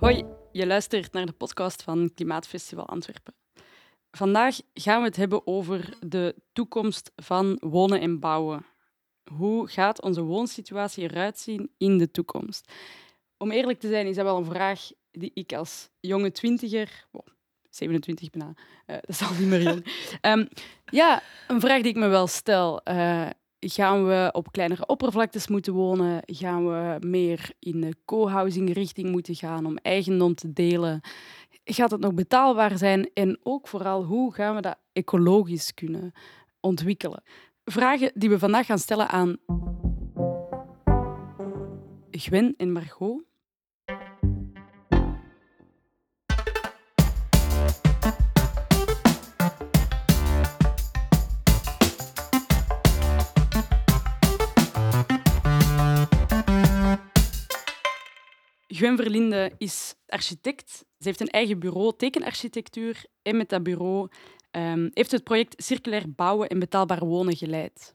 Hoi, je luistert naar de podcast van Klimaatfestival Antwerpen. Vandaag gaan we het hebben over de toekomst van wonen en bouwen. Hoe gaat onze woonsituatie eruit zien in de toekomst? Om eerlijk te zijn is dat wel een vraag die ik als jonge twintiger, oh, 27 bijna, uh, dat is al niet meer jong, um, ja, een vraag die ik me wel stel. Uh, Gaan we op kleinere oppervlaktes moeten wonen? Gaan we meer in de co-housing richting moeten gaan om eigendom te delen? Gaat het nog betaalbaar zijn? En ook vooral, hoe gaan we dat ecologisch kunnen ontwikkelen? Vragen die we vandaag gaan stellen aan Gwen en Margot. Gwen Verlinde is architect. Ze heeft een eigen bureau tekenarchitectuur en met dat bureau um, heeft het project Circulair Bouwen en Betaalbaar Wonen geleid.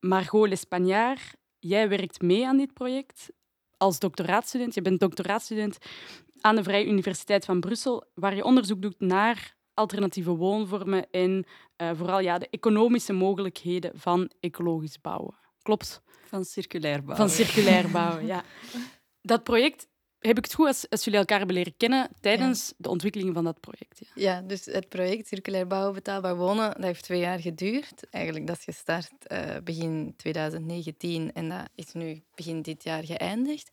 Margot L'Espagnard, jij werkt mee aan dit project als doctoraatstudent. Je bent doctoraatstudent aan de Vrije Universiteit van Brussel, waar je onderzoek doet naar alternatieve woonvormen en uh, vooral ja, de economische mogelijkheden van ecologisch bouwen. Klopt? Van circulair bouwen. Van circulair bouwen, ja. Dat project, heb ik het goed als, als jullie elkaar hebben leren kennen tijdens de ontwikkeling van dat project? Ja. ja. dus het project Circulair Bouwen, Betaalbaar Wonen, dat heeft twee jaar geduurd. Eigenlijk, dat is gestart uh, begin 2019 en dat is nu begin dit jaar geëindigd.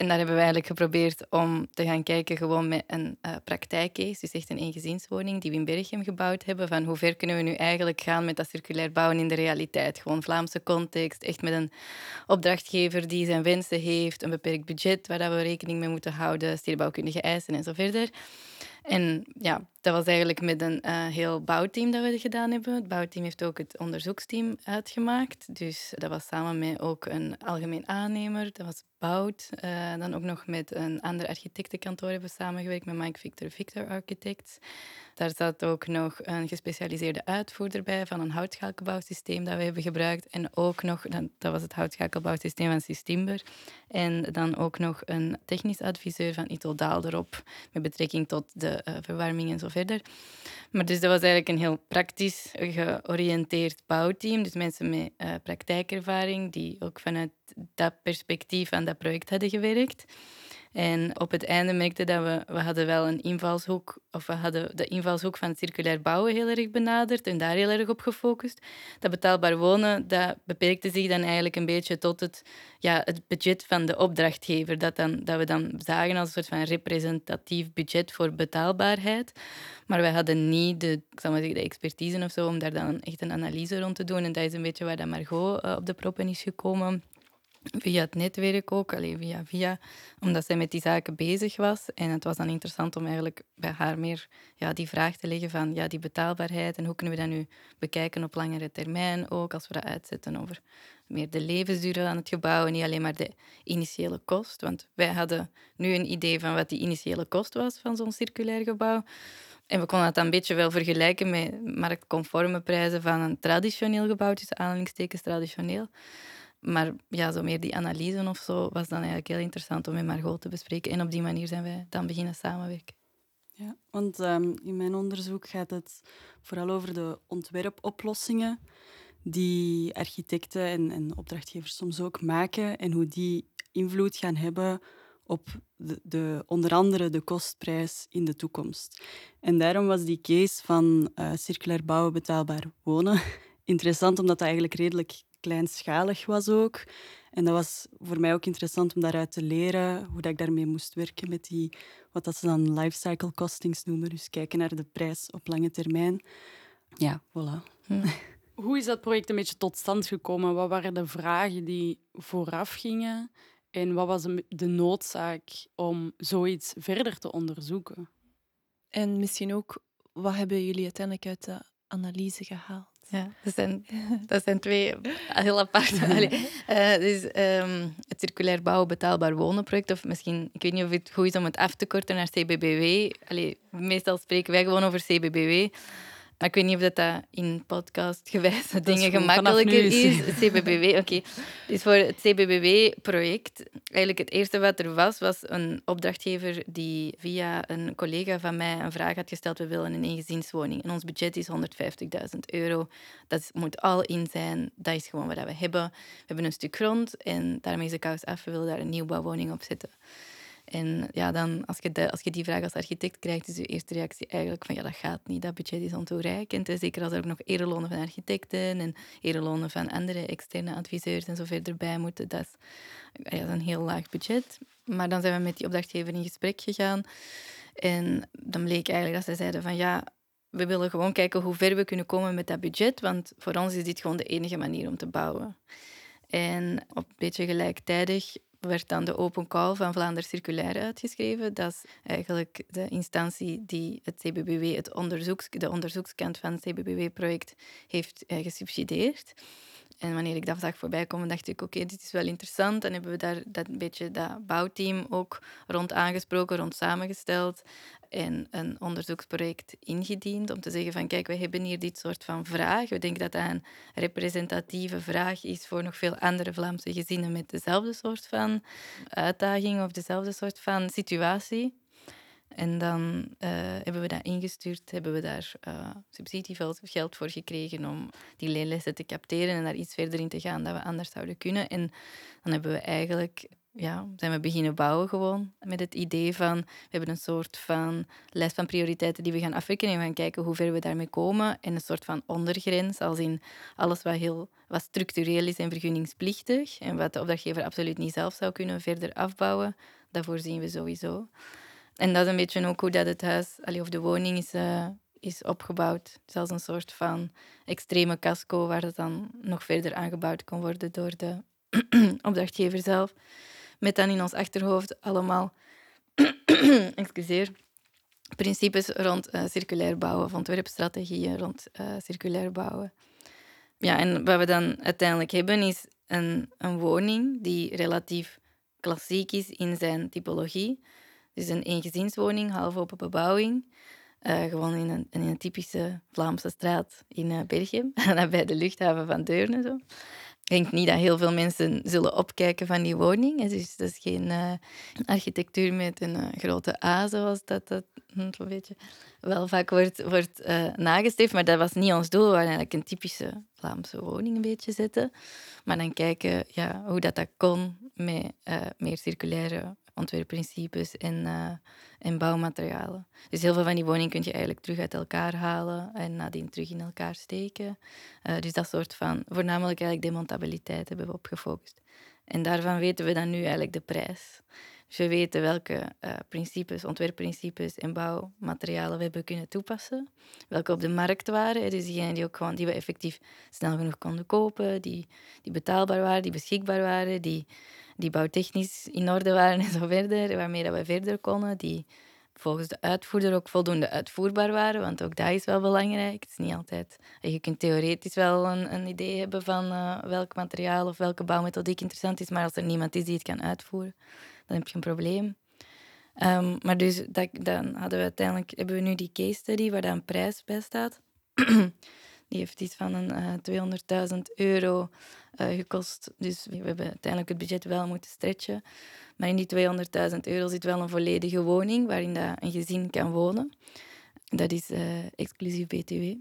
En daar hebben we eigenlijk geprobeerd om te gaan kijken gewoon met een uh, praktijkcase, dus echt een eengezinswoning die we in Berchem gebouwd hebben, van hoe ver kunnen we nu eigenlijk gaan met dat circulair bouwen in de realiteit. Gewoon Vlaamse context, echt met een opdrachtgever die zijn wensen heeft, een beperkt budget waar we rekening mee moeten houden, stedenbouwkundige eisen en zo verder. En ja, dat was eigenlijk met een uh, heel bouwteam dat we gedaan hebben. Het bouwteam heeft ook het onderzoeksteam uitgemaakt. Dus dat was samen met ook een algemeen aannemer. Dat was Bout. Uh, dan ook nog met een ander architectenkantoor hebben we samengewerkt met Mike Victor Victor Architects. Daar zat ook nog een gespecialiseerde uitvoerder bij van een houtschakelbouwsysteem dat we hebben gebruikt. En ook nog, dat was het houtschakelbouwsysteem van Sistimber. En dan ook nog een technisch adviseur van Ito Daal erop, met betrekking tot de uh, verwarming en zo verder. Maar dus dat was eigenlijk een heel praktisch georiënteerd bouwteam. Dus mensen met uh, praktijkervaring die ook vanuit dat perspectief aan dat project hadden gewerkt. En op het einde merkte dat we, we hadden wel een invalshoek, of we hadden de invalshoek van circulair bouwen heel erg benaderd en daar heel erg op gefocust. Dat betaalbaar wonen, dat beperkte zich dan eigenlijk een beetje tot het, ja, het budget van de opdrachtgever. Dat, dan, dat we dan zagen als een soort van representatief budget voor betaalbaarheid. Maar wij hadden niet de, ik zal maar zeggen, de expertise of zo om daar dan echt een analyse rond te doen. En dat is een beetje waar dat Margot uh, op de proppen is gekomen via het netwerk ook, alleen via via, omdat zij met die zaken bezig was. En het was dan interessant om eigenlijk bij haar meer ja, die vraag te leggen van ja, die betaalbaarheid en hoe kunnen we dat nu bekijken op langere termijn ook, als we dat uitzetten over meer de levensduur aan het gebouw en niet alleen maar de initiële kost. Want wij hadden nu een idee van wat die initiële kost was van zo'n circulair gebouw. En we konden dat dan een beetje wel vergelijken met marktconforme prijzen van een traditioneel gebouw, tussen aanhalingstekens traditioneel. Maar ja, zo meer die analyse of zo was dan eigenlijk heel interessant om met Margot te bespreken. En op die manier zijn wij dan beginnen samenwerken. Ja, want um, in mijn onderzoek gaat het vooral over de ontwerpoplossingen die architecten en, en opdrachtgevers soms ook maken en hoe die invloed gaan hebben op de, de, onder andere de kostprijs in de toekomst. En daarom was die case van uh, circulair bouwen, betaalbaar wonen interessant, omdat dat eigenlijk redelijk kleinschalig was ook. En dat was voor mij ook interessant om daaruit te leren hoe dat ik daarmee moest werken met die, wat dat ze dan lifecycle costings noemen. Dus kijken naar de prijs op lange termijn. Ja, voilà. Hm. Hoe is dat project een beetje tot stand gekomen? Wat waren de vragen die vooraf gingen? En wat was de noodzaak om zoiets verder te onderzoeken? En misschien ook, wat hebben jullie uiteindelijk uit de analyse gehaald? Ja, dat zijn, dat zijn twee heel aparte. uh, dus, um, het circulair bouwen betaalbaar wonen project, of misschien, ik weet niet of het goed is om het af te korten naar CBBW. Allee, meestal spreken wij gewoon over CBBW. Ik weet niet of dat, dat in podcastgewijs dingen gemakkelijker is- is. Het CBBW, oké. Dus voor het CBBW-project, eigenlijk het eerste wat er was, was een opdrachtgever die via een collega van mij een vraag had gesteld. We willen een eengezinswoning. En ons budget is 150.000 euro. Dat is- moet al in zijn. Dat is gewoon wat we hebben. We hebben een stuk grond en daarmee is de kous af. We willen daar een nieuwbouwwoning op zetten. En ja, dan, als, je de- als die vraag als architect krijgt, is je eerste reactie eigenlijk van ja, dat gaat niet, dat budget is ontoereikend. En zeker als er ook nog erelonen van architecten en erelonen van andere externe adviseurs en zo verder bij moeten. Dat is, ja, dat is een heel laag budget. Maar dan zijn we met die opdrachtgever in gesprek gegaan. En dan bleek eigenlijk dat ze zeiden van ja, we willen gewoon kijken hoe ver we kunnen komen met dat budget, want voor ons is dit gewoon de enige manier om te bouwen. En op een beetje gelijktijdig werd dan de open call van Vlaanderen Circulair uitgeschreven. Dat is eigenlijk de instantie die het CBBW, het onderzoeks, de onderzoekskant van het CBBW-project, heeft eh, gesubsidieerd. En wanneer ik dat zag voorbij komen, dacht ik, oké, dit is wel interessant. En hebben we daar dat beetje dat bouwteam ook rond aangesproken, rond samengesteld en een onderzoeksproject ingediend om te zeggen van kijk, we hebben hier dit soort van vraag. We denken dat dat een representatieve vraag is voor nog veel andere Vlaamse gezinnen met dezelfde soort van uitdaging of dezelfde soort van situatie. En dan eh, hebben we dat ingestuurd, hebben we daar eh subsidiegeld voor gekregen om die leerlessen te capteren en daar iets verder in te gaan dan we anders zouden kunnen. En dan hebben we eigenlijk, ja, zijn we beginnen bouwen gewoon met het idee van, we hebben een soort van lijst van prioriteiten die we gaan afwerken en we gaan kijken hoe ver we daarmee komen. En een soort van ondergrens, als in alles wat heel wat structureel is en vergunningsplichtig en wat de opdrachtgever absoluut niet zelf zou kunnen verder afbouwen, dat voorzien we sowieso. En dat is een beetje ook hoe dat het huis of de woning is, eh, is opgebouwd. Als een soort van extreme casco waar het dan nog verder aangebouwd kan worden door de opdrachtgever zelf. Met dan in ons achterhoofd allemaal excuseer, principes rond eh, circulair bouwen, of ontwerpstrategieën rond eh, circulair bouwen. Ja, en wat we dan uiteindelijk hebben is een, een woning die relatief klassiek is in zijn typologie. Dus een eengezinswoning, half open bebouwing. Eh, gewoon in een, een typische Vlaamse straat in Berchem, bij de luchthaven van Deurne. Zo. Ik denk niet dat heel veel mensen zullen opkijken van die woning. Het is, dat is geen uh, architectuur met een uh, grote A, zoals dat, dat een beetje wel vaak wordt, wordt uh, nagestreefd. Maar dat was niet ons doel. We wilden eigenlijk een typische Vlaamse woning een beetje zetten. Maar dan kijken ja, hoe dat, dat kon met meer circulaire ontwerpprincipes en, uh, en bouwmaterialen. Dus heel veel van die woningen kun je eigenlijk terug uit elkaar halen en nadien terug in elkaar steken. Uh, dus dat soort van, voornamelijk eigenlijk demontabiliteit hebben we op gefocust. En daarvan weten we dan nu eigenlijk de prijs. Dus we weten welke uh, principes, ontwerpprincipes en bouwmaterialen we hebben kunnen toepassen. Welke op de markt waren. Dus diegenen die, ook gewoon, die we effectief snel genoeg konden kopen, die, die betaalbaar waren, die beschikbaar waren, die die bouwtechnisch in orde waren en zo verder, waarmee dat we verder konden, die volgens de uitvoerder ook voldoende uitvoerbaar waren, want ook dat is wel belangrijk. Het is niet altijd... Je kunt theoretisch wel een, een idee hebben van uh, welk materiaal of welke bouwmethodiek interessant is, maar als er niemand is die het kan uitvoeren, dan heb je een probleem. Um, maar dus dat, dan hadden we uiteindelijk, hebben we nu die case study waar dan een prijs bij staat. Die heeft iets van een uh, 200.000 euro uh, gekost. Dus we hebben uiteindelijk het budget wel moeten stretchen. Maar in die 200.000 euro zit wel een volledige woning waarin dat een gezin kan wonen. Dat is uh, exclusief BTW.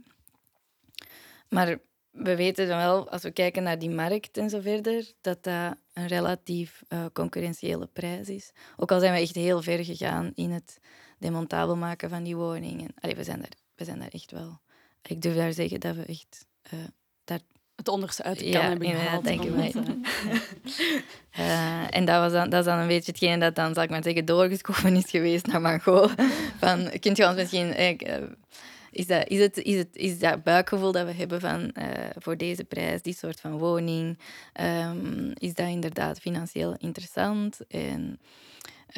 Maar we weten dan wel, als we kijken naar die markt en zo verder, dat dat een relatief concurrentiële prijs is. Ook al zijn we echt heel ver gegaan in het demontabel maken van die woning. En, allee, we, zijn daar, we zijn daar echt wel... Ik durf daar zeggen dat we echt uh, daar het onderste uit de kan ja, hebben gehaald. denk ik wel. uh, en dat, was dan, dat is dan een beetje hetgeen dat dan, zal ik maar zeggen, doorgeschoven is geweest naar Margot. Van, kunt je ons misschien... Eh, is, dat, is, het, is, het, is dat buikgevoel dat we hebben van uh, voor deze prijs, die soort van woning, um, is dat inderdaad financieel interessant en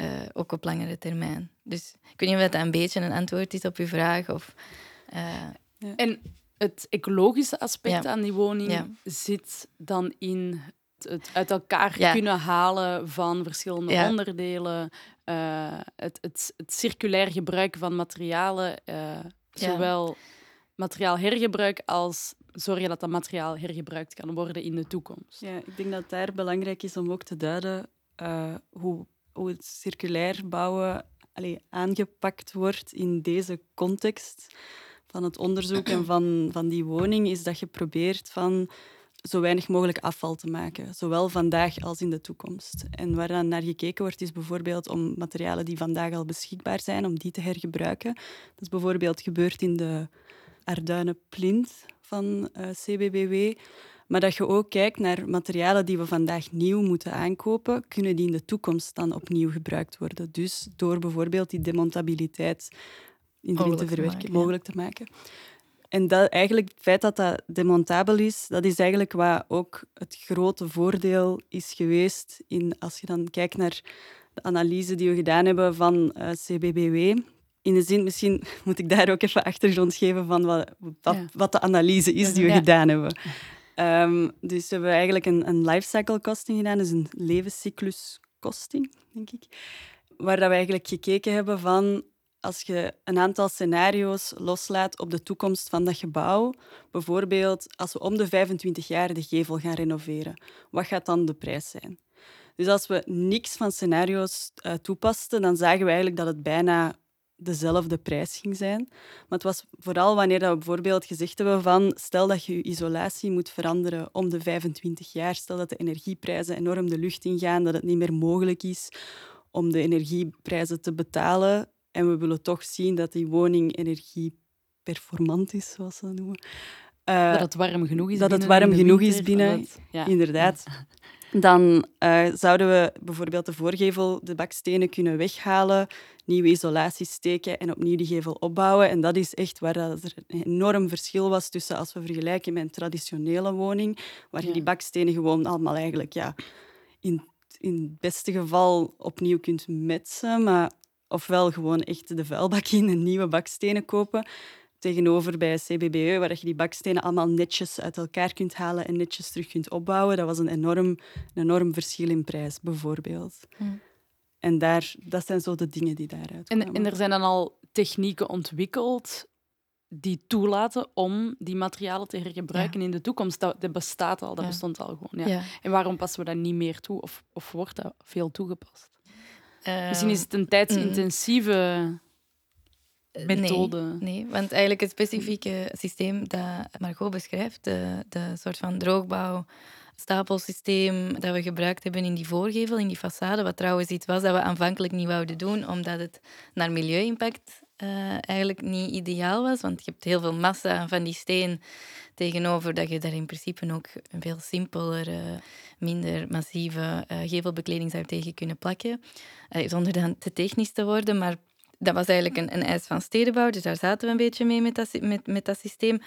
uh, ook op langere termijn. Dus ik weet niet of dat een beetje een antwoord is op uw vraag. Of, uh, ja. En het ecologische aspect Ja. aan die woning Ja. zit dan in het, uit elkaar Ja. kunnen halen van verschillende Ja. onderdelen, eh, het, het, het circulair gebruiken van materialen, eh, Ja. zowel materiaalhergebruik als zorgen dat dat materiaal hergebruikt kan worden in de toekomst. Ja, ik denk dat het daar belangrijk is om ook te duiden uh, hoe, hoe het circulair bouwen allee, aangepakt wordt in deze context van het onderzoek en van, van die woning, is dat je probeert van zo weinig mogelijk afval te maken, zowel vandaag als in de toekomst. En waar dan naar gekeken wordt, is bijvoorbeeld om materialen die vandaag al beschikbaar zijn, om die te hergebruiken. Dat is bijvoorbeeld gebeurd in de Arduinen Plint van uh, eh, CBBW. Maar dat je ook kijkt naar materialen die we vandaag nieuw moeten aankopen, kunnen die in de toekomst dan opnieuw gebruikt worden. Dus door bijvoorbeeld die demontabiliteit in te verwerken, mogelijk te maken. En dat, eigenlijk het feit dat dat demontabel is, dat is eigenlijk wat ook het grote voordeel is geweest in, als je dan kijkt naar de analyse die we gedaan hebben van uh, eh, CBBW. In de zin, misschien moet ik daar ook even achtergrond geven van wat, wat, wat de analyse is die we gedaan hebben. Um, dus we hebben eigenlijk een, een lifecycle costing gedaan, dus een levenscyclus costing, denk ik. Waar dat we eigenlijk gekeken hebben van als je een aantal scenario's loslaat op de toekomst van dat gebouw, bijvoorbeeld als we om de 25 jaar de gevel gaan renoveren, wat gaat dan de prijs zijn? Dus als we niks van scenario's uh, toepasten, dan zagen we eigenlijk dat het bijna dezelfde prijs ging zijn. Maar het was vooral wanneer we bijvoorbeeld gezegd hebben van stel dat je je isolatie moet veranderen om de 25 jaar, stel dat de energieprijzen enorm de lucht ingaan, dat het niet meer mogelijk is om de energieprijzen te betalen, en we willen toch zien dat die woning energieperformant is, zoals ze dat noemen. Uh, dat het warm genoeg is dat het warm genoeg is binnen, ja. inderdaad. Dan uh, zouden we bijvoorbeeld de voorgevel, de bakstenen kunnen weghalen, nieuwe isolatie steken en opnieuw die gevel opbouwen. En dat is echt waar er een enorm verschil was tussen als we vergelijken met een traditionele woning, waar je die bakstenen gewoon allemaal eigenlijk ja, in, in het beste geval opnieuw kunt metsen, maar ofwel gewoon echt de vuilbak in en nieuwe bakstenen kopen. Tegenover bij CBBE, waar je die bakstenen allemaal netjes uit elkaar kunt halen en netjes terug kunt opbouwen. Dat was een enorm, een enorm verschil in prijs, bijvoorbeeld. Hm. En daar, dat zijn zo de dingen die daaruit komen. En, en er zijn dan al technieken ontwikkeld die toelaten om die materialen te hergebruiken in de toekomst. Dat, dat bestaat al, dat bestond al gewoon. Ja. En waarom passen we dat niet meer toe? Of, of wordt dat veel toegepast? Misschien is het een tijdsintensieve mm. methode. Nee, nee, want eigenlijk het specifieke systeem dat Margot beschrijft, de, de soort van droogbouw stapelsysteem dat we gebruikt hebben in die voorgevel, in die façade, wat trouwens iets was dat we aanvankelijk niet wouden doen, omdat het naar milieu-impact uh, eigenlijk niet ideaal was. Want je hebt heel veel massa van die steen tegenover dat je daar in principe ook een veel simpeler, uh, minder massieve uh, gevelbekleding zou tegen kunnen plakken. zonder dan te technisch te worden, maar dat was eigenlijk een, een eis van stedenbouw, dus daar zaten we een beetje mee met dat, met, met dat systeem.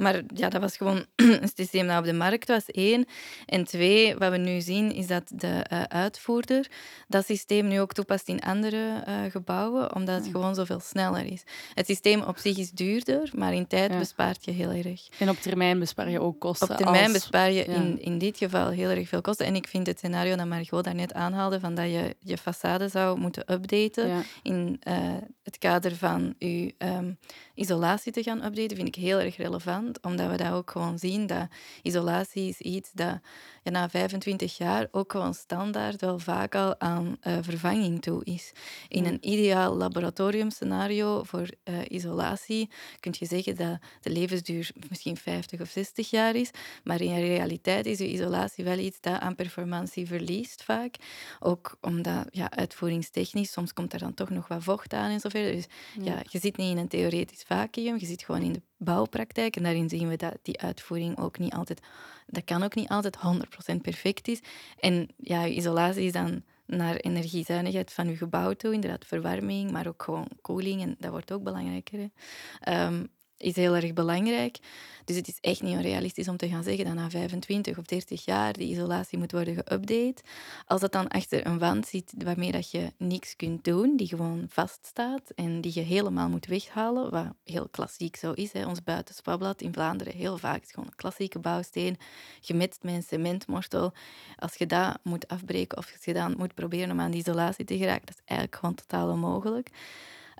Maar ja, dat was gewoon een systeem dat op de markt was, één. En twee, wat we nu zien, is dat de uh, uitvoerder dat systeem nu ook toepast in andere uh, gebouwen, omdat het gewoon zoveel sneller is. Het systeem op zich is duurder, maar in tijd bespaart je heel erg. En op termijn bespaar je ook kosten. Op termijn bespaar je in, in dit geval heel erg veel kosten. En ik vind het scenario dat Margot daarnet aanhaalde, van dat je je façade zou moeten updaten in uh, het kader van je um, isolatie te gaan updaten, vind ik heel erg relevant. Omdat we dat ook gewoon zien, dat isolatie is iets dat na 25 jaar ook gewoon standaard wel vaak al aan uh, vervanging toe is. In een ideaal laboratoriumscenario voor uh, isolatie kun je zeggen dat de levensduur misschien 50 of 60 jaar is. Maar in realiteit is je isolatie wel iets dat aan performantie verliest vaak. Ook omdat ja, uitvoeringstechnisch, soms komt er dan toch nog wat vocht aan en zo verder. Dus ja, je zit niet in een theoretisch vacuüm, je zit gewoon in de bouwpraktijk. En daarin zien we dat die uitvoering ook niet altijd, dat kan ook niet altijd 100% perfect is. En ja, isolatie is dan naar energiezuinigheid van je gebouw toe, inderdaad verwarming, maar ook gewoon koeling. En dat wordt ook belangrijker. Is heel erg belangrijk. Dus het is echt niet onrealistisch om te gaan zeggen dat na 25 of 30 jaar die isolatie moet worden geüpdate. Als dat dan achter een wand zit waarmee dat je niks kunt doen, die gewoon vaststaat en die je helemaal moet weghalen, wat heel klassiek zo is. Hè. Ons buitenspabblad in Vlaanderen heel vaak is gewoon een klassieke bouwsteen, gemetst met een cementmortel. Als je dat moet afbreken of als je dan moet proberen om aan die isolatie te geraken, dat is eigenlijk gewoon totaal onmogelijk.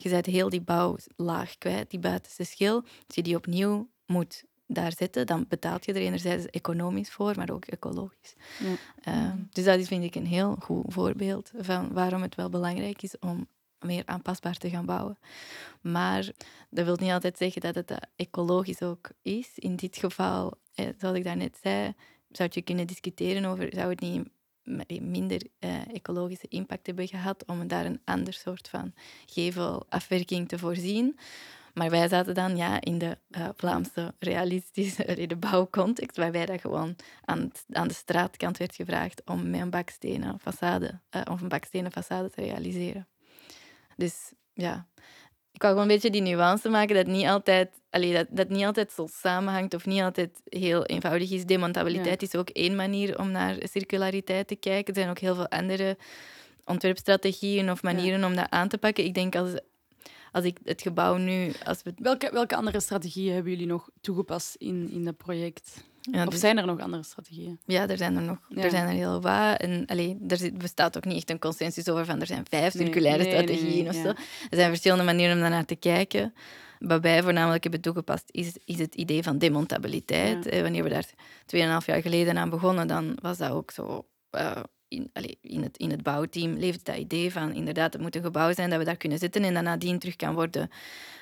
Je bent heel die bouwlaag kwijt, die buitenste schil. Als je die opnieuw moet daar zetten, dan betaalt je er enerzijds economisch voor, maar ook ecologisch. Ja. Uh, dus dat is, vind ik, een heel goed voorbeeld van waarom het wel belangrijk is om meer aanpasbaar te gaan bouwen. Maar dat wil niet altijd zeggen dat het ecologisch ook is. In dit geval, eh, zoals ik daarnet zei, zou je kunnen discussiëren over, zou het niet minder uh, ecologische impact hebben gehad om daar een ander soort van gevelafwerking te voorzien. Maar wij zaten dan ja, in de uh, Vlaamse realistische de bouwcontext, waarbij dat gewoon aan, aan de straatkant werd gevraagd om met een bakstenen façade, uh, of een bakstenen façade te realiseren. Dus ja, ik wou gewoon een beetje die nuance maken dat niet altijd, allee, dat, dat niet altijd zo samenhangt of niet altijd heel eenvoudig is. Demontabiliteit is ook één manier om naar circulariteit te kijken. Er zijn ook heel veel andere ontwerpstrategieën of manieren om dat aan te pakken. Ik denk als, als ik het gebouw nu... Als we... welke, welke andere strategieën hebben jullie nog toegepast in, in dat project? Ja, of dus- zijn er nog andere strategieën? Ja, er zijn er nog. Ja. Er zijn er heel wat. En allee, er zit- bestaat ook niet echt een consensus over van er zijn vijf circulaire nee, strategieën nee, of ja. zo. Er zijn verschillende manieren om daarnaar te kijken. Wat wij voornamelijk hebben toegepast, is, is het idee van demontabiliteit. Eh, Wanneer we daar 2,5 jaar geleden aan begonnen, dan was dat ook zo... eh, in, allee, in, het, in het bouwteam leeft dat idee van inderdaad, het moet een gebouw zijn dat we daar kunnen zitten en dat nadien terug kan worden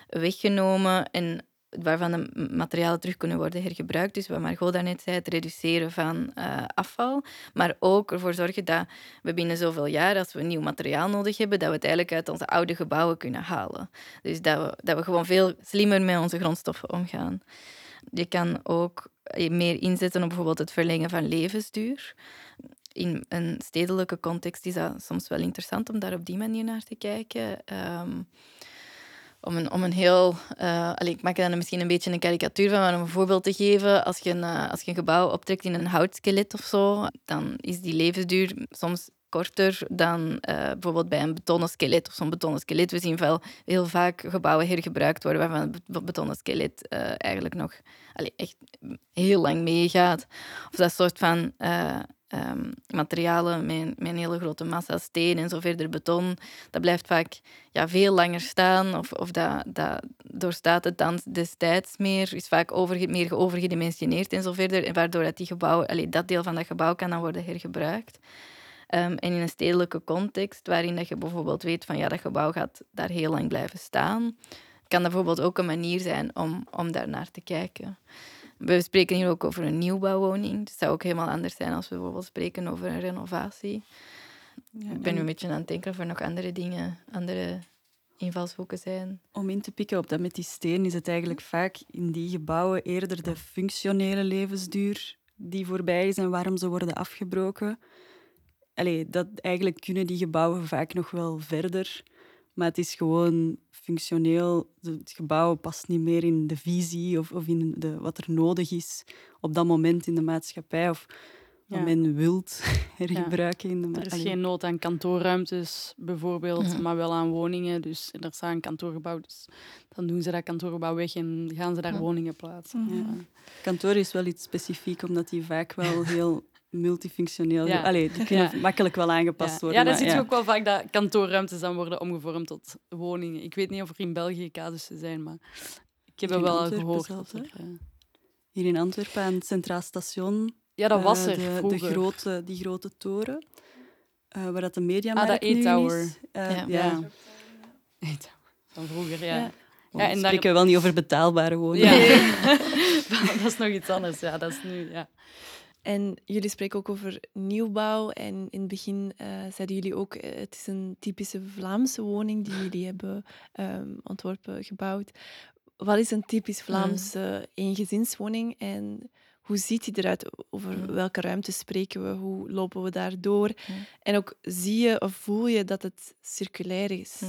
weggenomen en waarvan de materialen terug kunnen worden hergebruikt. Dus wat Margot daarnet zei, het reduceren van eh, afval. Maar ook ervoor zorgen dat we binnen zoveel jaar, als we nieuw materiaal nodig hebben, dat we het eigenlijk uit onze oude gebouwen kunnen halen. Dus dat we, dat we gewoon veel slimmer met onze grondstoffen omgaan. Je kan ook eh, meer inzetten op bijvoorbeeld het verlengen van levensduur. In een stedelijke context is dat soms wel interessant om daar op die manier naar te kijken. Ehm, om een, om een heel... allee, ik maak dan misschien een beetje een karikatuur van, maar om een voorbeeld te geven. Als je een, eh, als je een gebouw optrekt in een houtskelet of zo, dan is die levensduur soms korter dan eh, bijvoorbeeld bij een betonnen skelet of zo'n betonnen skelet. We zien wel heel vaak gebouwen hergebruikt worden waarvan het be- betonnen skelet eigenlijk nog allee, echt heel lang meegaat. Of dat soort van ehm, materialen met een hele grote massa steen en zo verder beton, dat blijft vaak ja, veel langer staan of, of dat, dat doorstaat het dan destijds meer, is vaak over, meer overgedimensioneerd en zo verder, en waardoor dat, die gebouw, allee, dat deel van dat gebouw kan dan worden hergebruikt. Ehm, en in een stedelijke context, waarin dat je bijvoorbeeld weet van ja, dat gebouw gaat daar heel lang blijven staan, kan dat bijvoorbeeld ook een manier zijn om, om daar naar te kijken. We spreken hier ook over een nieuwbouwwoning. Het zou ook helemaal anders zijn als we bijvoorbeeld spreken over een renovatie. Ja, Ik ben nu en een beetje aan het denken of er nog andere dingen, andere invalshoeken zijn. Om in te pikken op dat met die steen is het eigenlijk vaak in die gebouwen eerder de functionele levensduur die voorbij is en waarom ze worden afgebroken. Allee, dat, eigenlijk kunnen die gebouwen vaak nog wel verder, maar het is gewoon functioneel. Het gebouw past niet meer in de visie of, of in de, wat er nodig is op dat moment in de maatschappij of wat Ja. men wilt hergebruiken in de Er is geen nood aan kantoorruimtes, bijvoorbeeld, maar wel aan woningen. Dus er staat een kantoorgebouw, dus dan doen ze dat kantoorgebouw weg en gaan ze daar woningen plaatsen. Ja. Ja. Kantoor is wel iets specifiek, omdat die vaak wel heel multifunctioneel... Ja. Allee, die kunnen Ja. makkelijk wel aangepast Ja, worden. ja, dan maar zie je ook wel vaak dat kantoorruimtes dan worden omgevormd tot woningen. Ik weet niet of er in België casussen zijn, maar ik heb in wel Antwerpen gehoord. dat er, eh, Hier in Antwerpen, aan het Centraal Station. Ja, dat was eh, er de, vroeger. De grote, die grote toren, eh, waar dat de media Ah, dat E-tower. Ja. ja. Van vroeger, ja. Ja. En spreken daar- we wel niet over betaalbare woningen. Ja. dat is nog iets anders. Ja, dat is nu, ja. En jullie spreken ook over nieuwbouw. En in het begin eh, zeiden jullie ook, eh, het is een typische Vlaamse woning die jullie hebben ehm, ontworpen, gebouwd. Wat is een typisch Vlaamse eengezinswoning en hoe ziet die eruit? Over Mm. welke ruimte spreken we? Hoe lopen we daar door? Mm. En ook zie je of voel je dat het circulair is?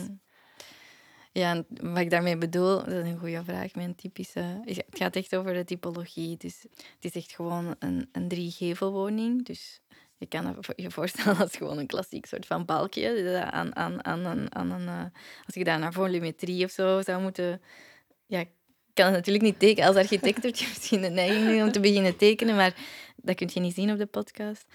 Ja, en wat ik daarmee bedoel, dat is een goede vraag. Mijn typische... Het gaat echt over de typologie. Dus het is echt gewoon een, een driegevelwoning. Dus je kan je vo- je voorstellen als gewoon een klassiek soort van balkje. Aan, aan, aan, een- aan een, eh, als je daar naar volumetrie of zo zou moeten... Ja, ik kan het natuurlijk niet tekenen. Als architect heb je misschien de neiging om te beginnen tekenen, maar Dat kun je niet zien op de podcast.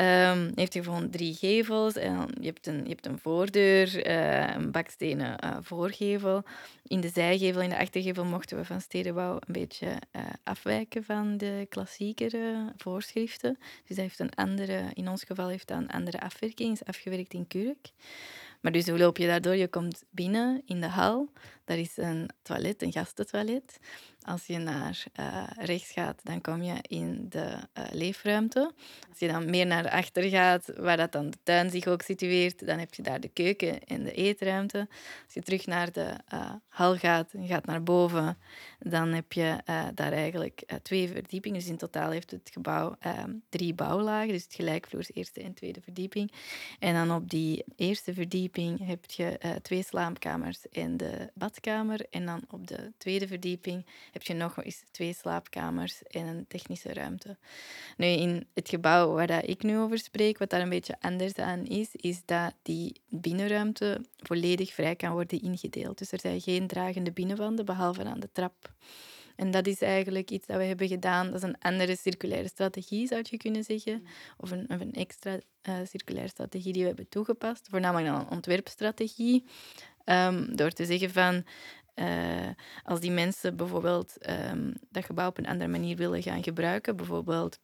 Um, heeft hij gewoon drie gevels. En je, hebt een, je hebt een voordeur, uh, een bakstenen uh, voorgevel. In de zijgevel, in de achtergevel, mochten we van stedenbouw een beetje uh, afwijken van de klassiekere voorschriften. Dus dat heeft een andere, in ons geval heeft dat een andere afwerking, is afgewerkt in kurk. Maar dus hoe loop je daardoor? Je komt binnen in de hal. Daar is een toilet, een gastentoilet. Als je naar uh, rechts gaat, dan kom je in de uh, leefruimte. Als je dan meer naar achter gaat, waar dat dan de tuin zich ook situeert, dan heb je daar de keuken en de eetruimte. Als je terug naar de uh, hal gaat en gaat naar boven, dan heb je daar eigenlijk twee verdiepingen. Dus in totaal heeft het gebouw ehm, drie bouwlagen, dus het gelijkvloers eerste en tweede verdieping. En dan op die eerste verdieping heb je twee slaapkamers en de badkamer. En dan op de tweede verdieping heb je nog eens twee slaapkamers en een technische ruimte. Nu, in het gebouw waar dat ik nu over spreek, wat daar een beetje anders aan is, is dat die binnenruimte volledig vrij kan worden ingedeeld. Dus er zijn geen dragende binnenwanden, behalve aan de trap. En dat is eigenlijk iets dat we hebben gedaan. Dat is een andere circulaire strategie, zou je kunnen zeggen. Of een, of een extra uh, circulaire strategie die we hebben toegepast. Voornamelijk dan een ontwerpstrategie. Um, door te zeggen van uh, als die mensen bijvoorbeeld um, dat gebouw op een andere manier willen gaan gebruiken, bijvoorbeeld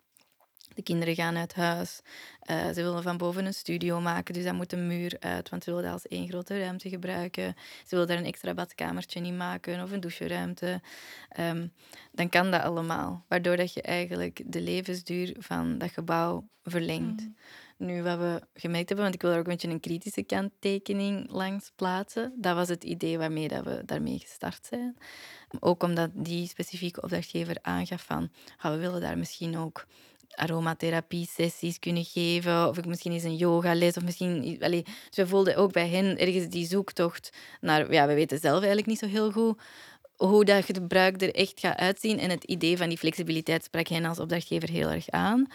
de kinderen gaan uit huis, uh, ze willen van boven een studio maken, dus dan moet een muur uit, want ze willen dat als één grote ruimte gebruiken. Ze willen daar een extra badkamertje in maken of een doucheruimte. Um, dan kan dat allemaal, waardoor dat je eigenlijk de levensduur van dat gebouw verlengt. Mm. Nu, wat we gemerkt hebben, want ik wil er ook een beetje een kritische kanttekening langs plaatsen, dat was het idee waarmee dat we daarmee gestart zijn. Ook omdat die specifieke opdrachtgever aangaf van, we willen daar misschien ook aromatherapie-sessies kunnen geven, of ik misschien eens een yogales, of misschien... Dus we voelden ook bij hen ergens die zoektocht naar... Ja, we weten zelf eigenlijk niet zo heel goed hoe dat gebruik er echt gaat uitzien. En het idee van die flexibiliteit sprak hen als opdrachtgever heel erg aan.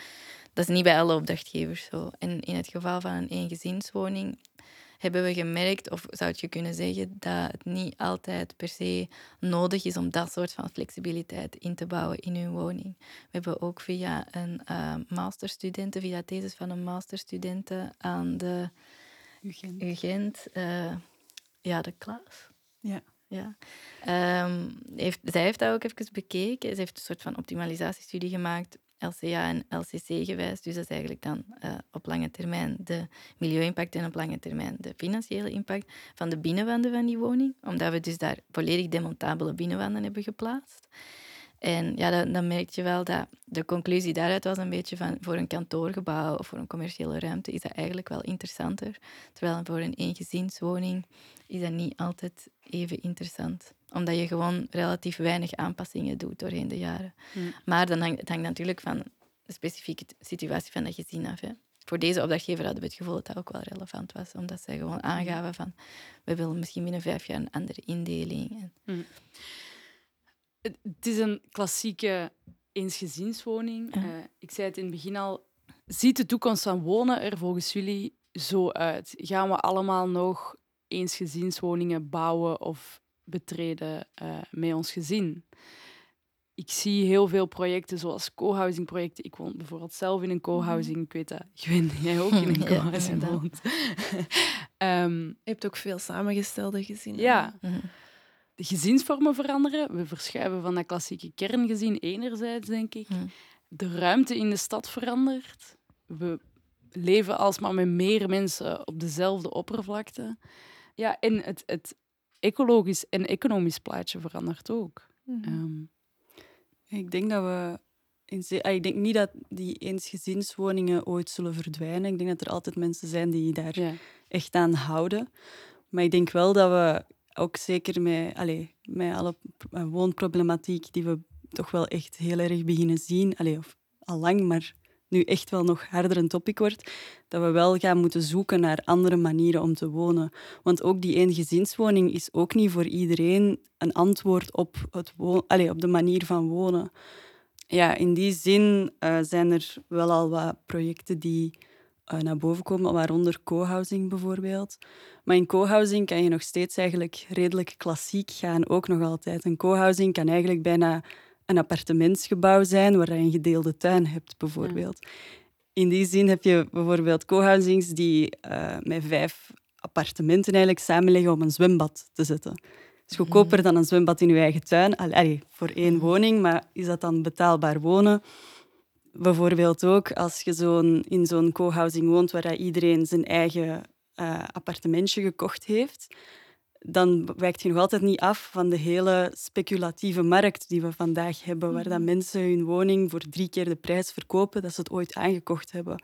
Dat is niet bij alle opdrachtgevers zo. En in het geval van een eengezinswoning hebben we gemerkt, of zou je kunnen zeggen, dat het niet altijd per se nodig is om dat soort van flexibiliteit in te bouwen in uw woning. We hebben ook via een uh, masterstudenten, via thesis van een masterstudenten aan de UGent, UGent uh, ja, de klas. Ja. Ja. Um, heeft, zij heeft dat ook even bekeken. Ze heeft een soort van optimalisatiestudie gemaakt LCA en LCC gewijs. Dus dat is eigenlijk dan uh, op lange termijn de milieu-impact en op lange termijn de financiële impact van de binnenwanden van die woning. Omdat we dus daar volledig demontabele binnenwanden hebben geplaatst. En ja, dan, dan merk je wel dat de conclusie daaruit was een beetje van voor een kantoorgebouw of voor een commerciële ruimte is dat eigenlijk wel interessanter. Terwijl voor een eengezinswoning is dat niet altijd even interessant omdat je gewoon relatief weinig aanpassingen doet doorheen de jaren. Mm. Maar dan hangt, het hangt natuurlijk van de specifieke situatie van dat gezin af. Hè. Voor deze opdrachtgever hadden we het gevoel dat dat ook wel relevant was. Omdat zij gewoon aangaven van... We willen misschien binnen vijf jaar een andere indeling. Mm. Het is een klassieke eensgezinswoning. Uh, ik zei het in het begin al. Ziet de toekomst van wonen er volgens jullie zo uit? Gaan we allemaal nog eensgezinswoningen bouwen of betreden uh, met ons gezin. Ik zie heel veel projecten zoals co-housing projecten. Ik woon bijvoorbeeld zelf in een co-housing. Ik weet dat jij ook in een co-housing woont. um, Je hebt ook veel samengestelde gezinnen. Ja. Mhm. Gezinsvormen veranderen. We verschuiven van dat klassieke kerngezin enerzijds, denk ik. Mhm. De ruimte in de stad verandert. We leven alsmaar met meer mensen op dezelfde oppervlakte. Ja, en het, het ecologisch en economisch plaatje verandert ook. Mhm. Ehm, ik denk dat we. Ah, ik denk niet dat die eensgezinswoningen ooit zullen verdwijnen. Ik denk dat er altijd mensen zijn die daar echt aan houden. Maar ik denk wel dat we ook zeker met, allez, met alle woonproblematiek die we toch wel echt heel erg beginnen zien, allez, of al lang, maar nu echt wel nog harder een topic wordt, dat we wel gaan moeten zoeken naar andere manieren om te wonen. Want ook die eengezinswoning is ook niet voor iedereen een antwoord op, het Allee, op de manier van wonen. Ja, in die zin uh, zijn er wel al wat projecten die naar boven komen, waaronder co-housing bijvoorbeeld. Maar in co-housing kan je nog steeds eigenlijk redelijk klassiek gaan, ook nog altijd. Een co-housing kan eigenlijk bijna een appartementsgebouw zijn waar je een gedeelde tuin hebt, bijvoorbeeld. In die zin heb je bijvoorbeeld co-housings die uh, met vijf appartementen eigenlijk samenleggen om een zwembad te zetten. Het is goedkoper mhm. dan een zwembad in je eigen tuin. Allee, voor één mhm. woning, maar is dat dan betaalbaar wonen? Bijvoorbeeld ook als je zo'n, in zo'n co-housing woont waar iedereen zijn eigen uh, appartementje gekocht heeft, dan wijkt je nog altijd niet af van de hele speculatieve markt die we vandaag hebben, waar dat mhm. mensen hun woning voor drie keer de prijs verkopen dat ze het ooit aangekocht hebben.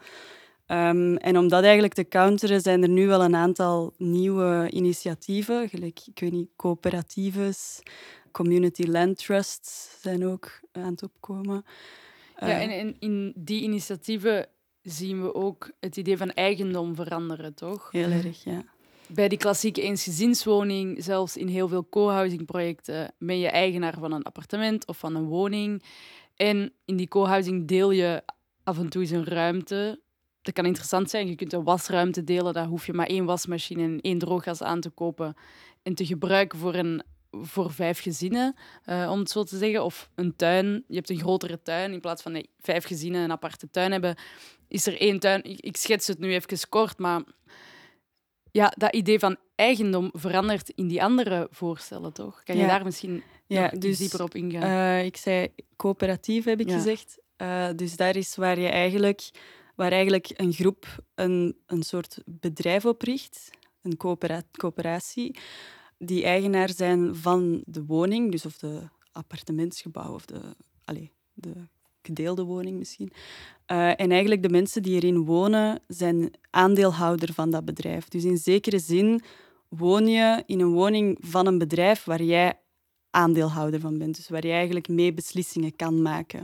Um, en om dat eigenlijk te counteren, zijn er nu wel een aantal nieuwe initiatieven, gelijk, ik weet niet, coöperatives, community land trusts zijn ook aan het opkomen. Ja, en, en in die initiatieven zien we ook het idee van eigendom veranderen, toch? Heel erg, ja. Bij die klassieke eensgezinswoning, zelfs in heel veel co-housing-projecten, ben je eigenaar van een appartement of van een woning. En in die co-housing deel je af en toe eens een ruimte. Dat kan interessant zijn. Je kunt een wasruimte delen. Daar hoef je maar één wasmachine en één drooggas aan te kopen en te gebruiken voor een voor vijf gezinnen, uh, om het zo te zeggen. Of een tuin. Je hebt een grotere tuin. In plaats van nee, vijf gezinnen een aparte tuin hebben, is er één tuin. Ik, ik schets het nu even kort, maar ja, dat idee van eigendom verandert in die andere voorstellen, toch? Kan je daar misschien ja, dus, dieper op ingaan? Uh, ik zei coöperatief, heb ik gezegd. Uh, dus daar is waar je eigenlijk, waar eigenlijk een groep een, een soort bedrijf opricht, een coöperatie, die eigenaar zijn van de woning, dus of de appartementsgebouw of de, allez, de gedeelde woning misschien. Uh, en eigenlijk de mensen die erin wonen, zijn aandeelhouder van dat bedrijf. Dus in zekere zin woon je in een woning van een bedrijf waar jij aandeelhouder van bent. Dus waar je eigenlijk mee beslissingen kan maken.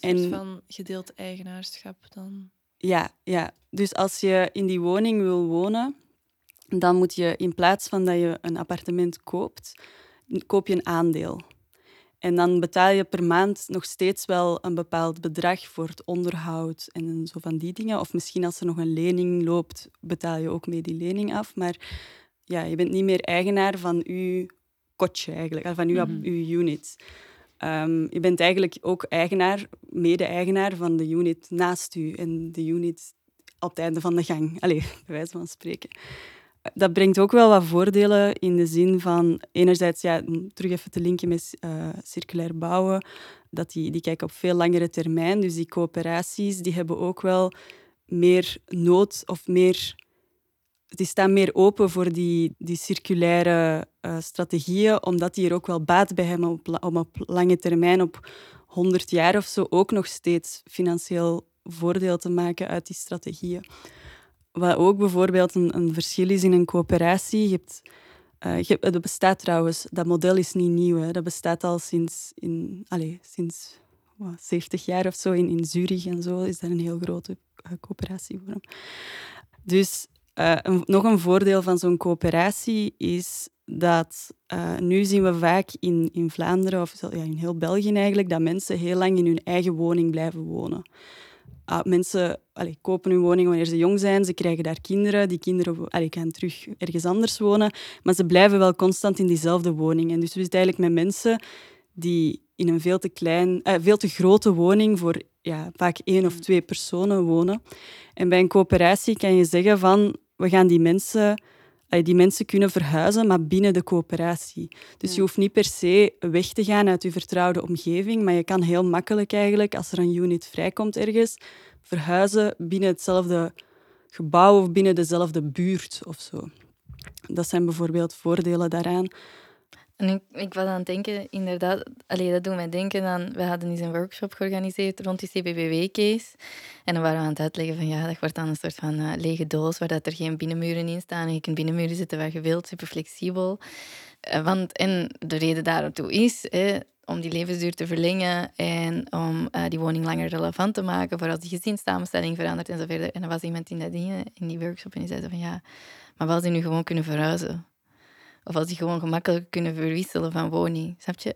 Een soort en, van gedeeld eigenaarschap dan? Ja, ja, dus als je in die woning wil wonen, dan moet je in plaats van dat je een appartement koopt, koop je een aandeel. En dan betaal je per maand nog steeds wel een bepaald bedrag voor het onderhoud en zo van die dingen. Of misschien als er nog een lening loopt, betaal je ook mee die lening af. Maar ja, je bent niet meer eigenaar van je kotje eigenlijk, van je, mm unit. Um, je bent eigenlijk ook eigenaar, mede-eigenaar van de unit naast u en de unit op het einde van de gang. Allee, bij wijze van spreken dat brengt ook wel wat voordelen in de zin van, enerzijds, ja, terug even te linken met uh, circulair bouwen, dat die, die kijken op veel langere termijn. Dus die coöperaties die hebben ook wel meer nood of meer. Die staan meer open voor die, die circulaire uh, strategieën, omdat die er ook wel baat bij hebben om op lange termijn, op 100 jaar of zo, ook nog steeds financieel voordeel te maken uit die strategieën. Wat ook bijvoorbeeld een, een verschil is in een coöperatie. Je hebt, uh, je, dat bestaat trouwens, dat model is niet nieuw. Hè. Dat bestaat al sinds, in, allez, sinds wat, 70 jaar of zo. In, in Zurich en zo is dat een heel grote uh, coöperatievorm. Dus een, nog een voordeel van zo'n coöperatie is dat nu zien we vaak in, in Vlaanderen, of ja, in heel België eigenlijk, dat mensen heel lang in hun eigen woning blijven wonen ah, mensen allee, kopen hun woning wanneer ze jong zijn, ze krijgen daar kinderen, die kinderen allee, gaan terug ergens anders wonen, maar ze blijven wel constant in diezelfde woning. En dus we zitten eigenlijk met mensen die in een veel te, klein, eh, veel te grote woning voor ja, vaak één of twee personen wonen. En bij een coöperatie kan je zeggen van, we gaan die mensen die mensen kunnen verhuizen, maar binnen de coöperatie. Dus je hoeft niet per se weg te gaan uit je vertrouwde omgeving, maar je kan heel makkelijk eigenlijk, als er een unit vrijkomt ergens, verhuizen binnen hetzelfde gebouw of binnen dezelfde buurt of zo. Dat zijn bijvoorbeeld voordelen daaraan. En ik, ik, was aan het denken, inderdaad, allee, dat doet mij denken aan, we hadden eens een workshop georganiseerd rond die CBBW-case. En dan waren we aan het uitleggen van, ja, dat wordt dan een soort van uh, lege doos, waar dat er geen binnenmuren in staan. En je kunt binnenmuren zitten waar je wilt, super flexibel. Uh, want, en de reden daartoe is, hè, om die levensduur te verlengen en om uh, die woning langer relevant te maken voor als die gezinssamenstelling verandert en zo verder. En er was iemand in, dat ding, in die workshop en die zei van, ja, maar wel die nu gewoon kunnen verhuizen of als die gewoon gemakkelijk kunnen verwisselen van woning. Snap je?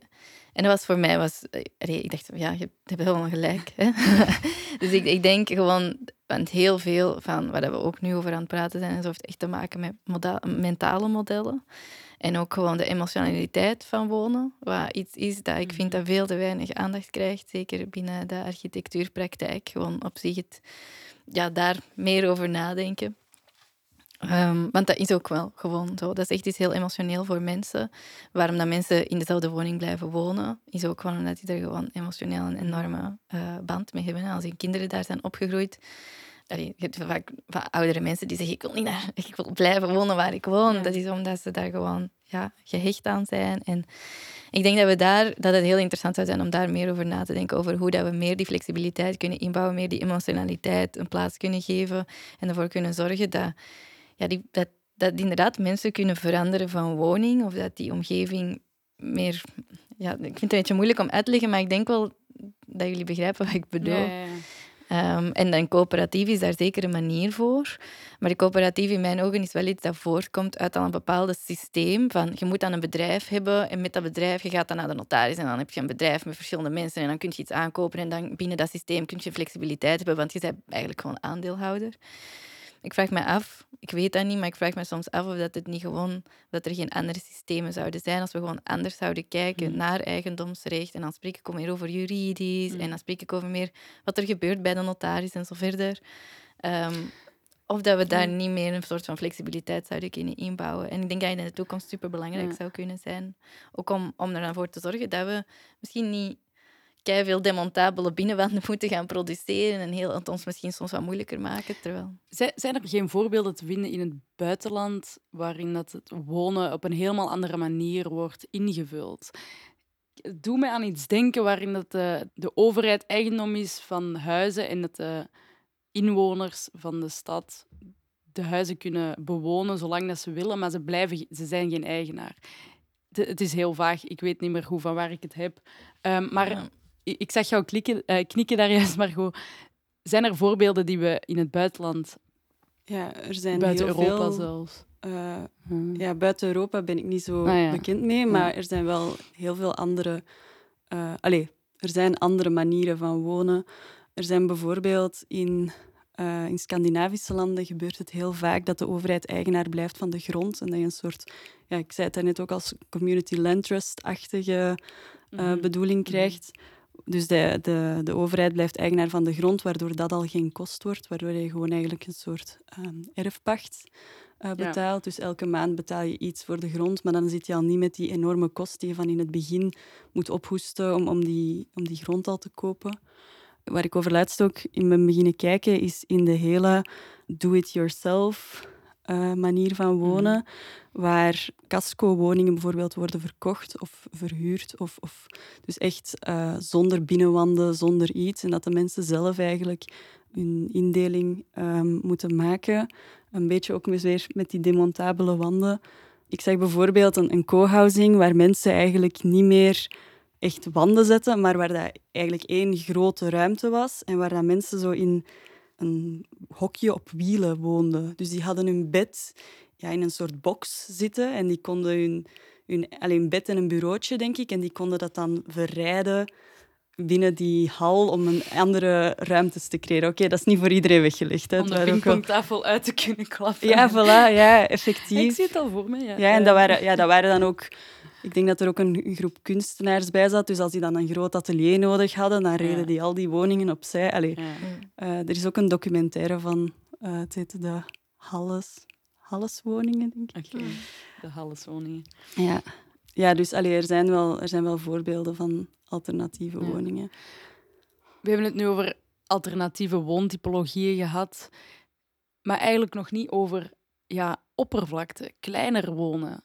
En dat was voor mij, was, eh, ik dacht, ja, je hebt helemaal gelijk. Hè? dus ik, ik denk gewoon, want heel veel van waar we ook nu over aan het praten zijn, heeft echt te maken met mentale modellen. En ook gewoon de emotionaliteit van wonen, wat iets is dat ik vind Mhm. dat veel te weinig aandacht krijgt, zeker binnen de architectuurpraktijk. Gewoon op zich het, ja, daar meer over nadenken. Ehm, want dat is ook wel gewoon zo. Dat is echt iets heel emotioneel voor mensen. Waarom dat mensen in dezelfde woning blijven wonen, is ook gewoon omdat die er gewoon emotioneel een enorme eh, band mee hebben. Als hun kinderen daar zijn opgegroeid. Allee, je hebt vaak van oudere mensen die zeggen: Ik wil niet naar, ik wil blijven wonen waar ik woon. Ja. Dat is omdat ze daar gewoon ja, gehecht aan zijn. En ik denk dat, we daar, dat het heel interessant zou zijn om daar meer over na te denken. Over hoe dat we meer die flexibiliteit kunnen inbouwen, meer die emotionaliteit een plaats kunnen geven. En ervoor kunnen zorgen dat, ja, die, dat, dat inderdaad mensen kunnen veranderen van woning. Of dat die omgeving meer. Ja, ik vind het een beetje moeilijk om uit te leggen, maar ik denk wel dat jullie begrijpen wat ik bedoel. Ja, ja, ja. Ehm, en een coöperatief is daar zeker een manier voor. Maar de coöperatief in mijn ogen is wel iets dat voortkomt uit al een bepaald systeem. Van, je moet dan een bedrijf hebben en met dat bedrijf je gaat dan naar de notaris en dan heb je een bedrijf met verschillende mensen en dan kun je iets aankopen en dan binnen dat systeem kun je flexibiliteit hebben, want je bent eigenlijk gewoon aandeelhouder. Ik vraag me af, ik weet dat niet, maar ik vraag me soms af of dat het niet gewoon, dat er geen andere systemen zouden zijn als we gewoon anders zouden kijken Mm. naar eigendomsrecht. En dan spreek ik ook meer over juridisch Mm. en dan spreek ik over meer wat er gebeurt bij de notaris en zo verder. Ehm, of dat we daar niet meer een soort van flexibiliteit zouden kunnen inbouwen. En ik denk dat het in de toekomst superbelangrijk Ja. zou kunnen zijn. Ook om, om er dan voor te zorgen dat we misschien niet veel demontabele binnenwanden moeten gaan produceren en heel, het ons misschien soms wat moeilijker maken. Terwijl... Zijn, zijn er geen voorbeelden te vinden in het buitenland waarin dat het wonen op een helemaal andere manier wordt ingevuld? Doe mij aan iets denken waarin dat de, de overheid eigendom is van huizen en dat de inwoners van de stad de huizen kunnen bewonen zolang dat ze willen, maar ze, blijven, ze zijn geen eigenaar. Het- Het is heel vaag, ik weet niet meer hoe van waar ik het heb. Ehm, maar Ja. Ik zag jou klikken, eh, knikken daar juist, Margot. Zijn er voorbeelden die we in het buitenland Ja, er zijn Buiten heel Europa veel... zelfs. eh, Hmm. ja, buiten Europa ben ik niet zo Ah, ja. bekend mee, maar er zijn wel heel veel andere... eh allee, er zijn andere manieren van wonen. Er zijn bijvoorbeeld in, in Scandinavische landen gebeurt het heel vaak dat de overheid eigenaar blijft van de grond en dat je een soort, ja, ik zei het daarnet ook als community land trust-achtige Mhm. bedoeling krijgt. Dus de, de, de overheid blijft eigenaar van de grond, waardoor dat al geen kost wordt, waardoor je gewoon eigenlijk een soort ehm, erfpacht eh, betaalt. Dus elke maand betaal je iets voor de grond, maar dan zit je al niet met die enorme kost die je van in het begin moet ophoesten om, om, die, om die grond al te kopen. Waar ik over laatst ook in ben beginnen kijken, is in de hele do-it-yourself eh, manier van wonen, waar casco-woningen bijvoorbeeld worden verkocht of verhuurd, of, of dus echt eh, zonder binnenwanden, zonder iets, en dat de mensen zelf eigenlijk hun indeling ehm, moeten maken. Een beetje ook weer met die demontabele wanden. Ik zag bijvoorbeeld een, een co-housing waar mensen eigenlijk niet meer echt wanden zetten, maar waar dat eigenlijk één grote ruimte was en waar dat mensen zo in een hokje op wielen woonden. Dus die hadden hun bed ja, in een soort box zitten en die konden hun, hun alleen bed en een bureautje, denk ik, en die konden dat dan verrijden binnen die hal om een andere ruimtes te creëren. Oké, dat is niet voor iedereen weggelegd. Hè. Om de wel- pingpongtafel uit te kunnen klappen. Ja, voilà, ja, Ik effectief. zie het al voor me. Ja, Ja, en dat waren, ja, dat waren dan ook... Ik denk dat er ook een, groep kunstenaars bij zat. Dus als die dan een groot atelier nodig hadden, dan reden Ja. die al die woningen opzij. Allee, Ja. eh, er is ook een documentaire van, eh het heet de Halles, Halleswoningen, denk ik. Oké, de Halleswoningen. Ja, ja dus allee, er, zijn wel, er zijn wel voorbeelden van alternatieve Ja. woningen. We hebben het nu over alternatieve woontypologieën gehad, maar eigenlijk nog niet over ja, oppervlakte, kleiner wonen.